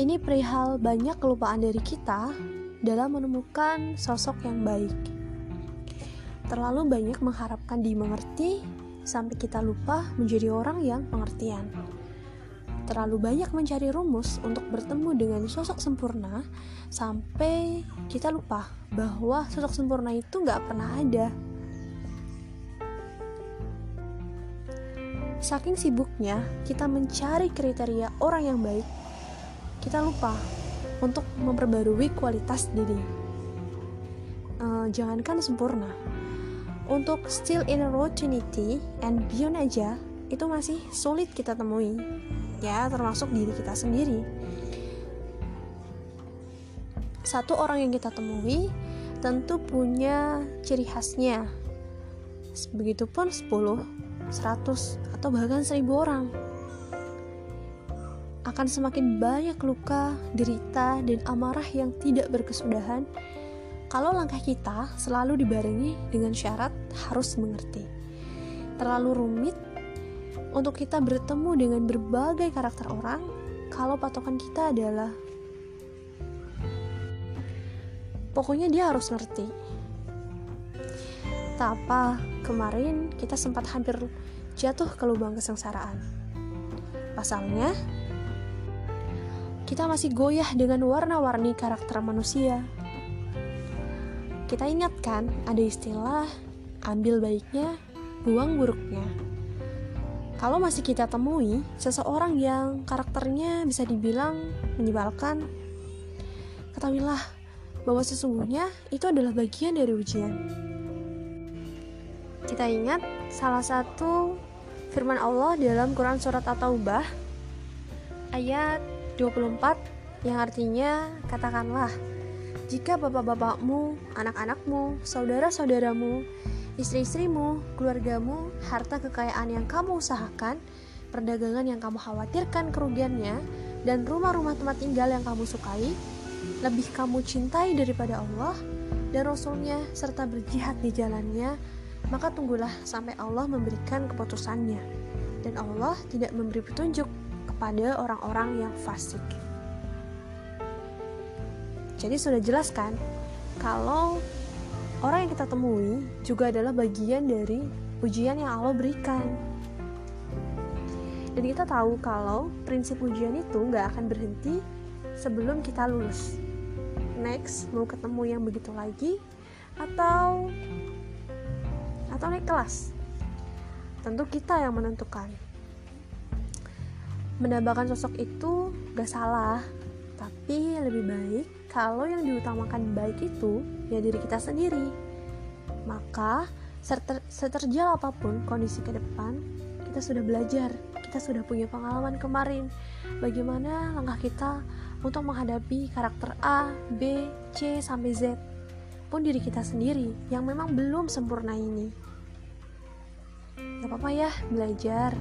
Ini perihal banyak kelupaan dari kita dalam menemukan sosok yang baik. Terlalu banyak mengharapkan dimengerti sampai kita lupa menjadi orang yang pengertian. Terlalu banyak mencari rumus untuk bertemu dengan sosok sempurna sampai kita lupa bahwa sosok sempurna itu nggak pernah ada. Saking sibuknya kita mencari kriteria orang yang baik, kita lupa untuk memperbarui kualitas diri. Uh, jangankan sempurna, untuk still in a routinity and beyond aja itu masih sulit kita temui, ya termasuk diri kita sendiri. Satu orang yang kita temui tentu punya ciri khasnya. Begitupun 10, 100, atau bahkan 1000 orang akan semakin banyak luka, derita, dan amarah yang tidak berkesudahan kalau langkah kita selalu dibarengi dengan syarat harus mengerti. Terlalu rumit untuk kita bertemu dengan berbagai karakter orang kalau patokan kita adalah pokoknya dia harus ngerti. Tak apa, kemarin kita sempat hampir jatuh ke lubang kesengsaraan. Pasalnya, kita masih goyah dengan warna-warni karakter manusia. Kita ingatkan ada istilah ambil baiknya, buang buruknya. Kalau masih kita temui seseorang yang karakternya bisa dibilang menyebalkan, ketahuilah bahwa sesungguhnya itu adalah bagian dari ujian. Kita ingat salah satu firman Allah dalam Quran Surat At-Taubah ayat 24 yang artinya katakanlah jika bapak-bapakmu, anak-anakmu, saudara-saudaramu, istri-istrimu, keluargamu, harta kekayaan yang kamu usahakan, perdagangan yang kamu khawatirkan kerugiannya, dan rumah-rumah tempat tinggal yang kamu sukai, lebih kamu cintai daripada Allah dan Rasulnya serta berjihad di jalannya, maka tunggulah sampai Allah memberikan keputusannya. Dan Allah tidak memberi petunjuk kepada orang-orang yang fasik. Jadi sudah jelas kan kalau orang yang kita temui juga adalah bagian dari ujian yang Allah berikan. Dan kita tahu kalau prinsip ujian itu nggak akan berhenti sebelum kita lulus. Next, mau ketemu yang begitu lagi atau atau naik kelas. Tentu kita yang menentukan menambahkan sosok itu gak salah. Tapi lebih baik kalau yang diutamakan baik itu ya diri kita sendiri. Maka seter seterjal apa pun kondisi ke depan kita sudah belajar kita sudah punya pengalaman kemarin. Bagaimana langkah kita untuk menghadapi karakter A, B, C, sampai Z pun diri kita sendiri yang memang belum sempurna ini. Gak apa-apa ya belajar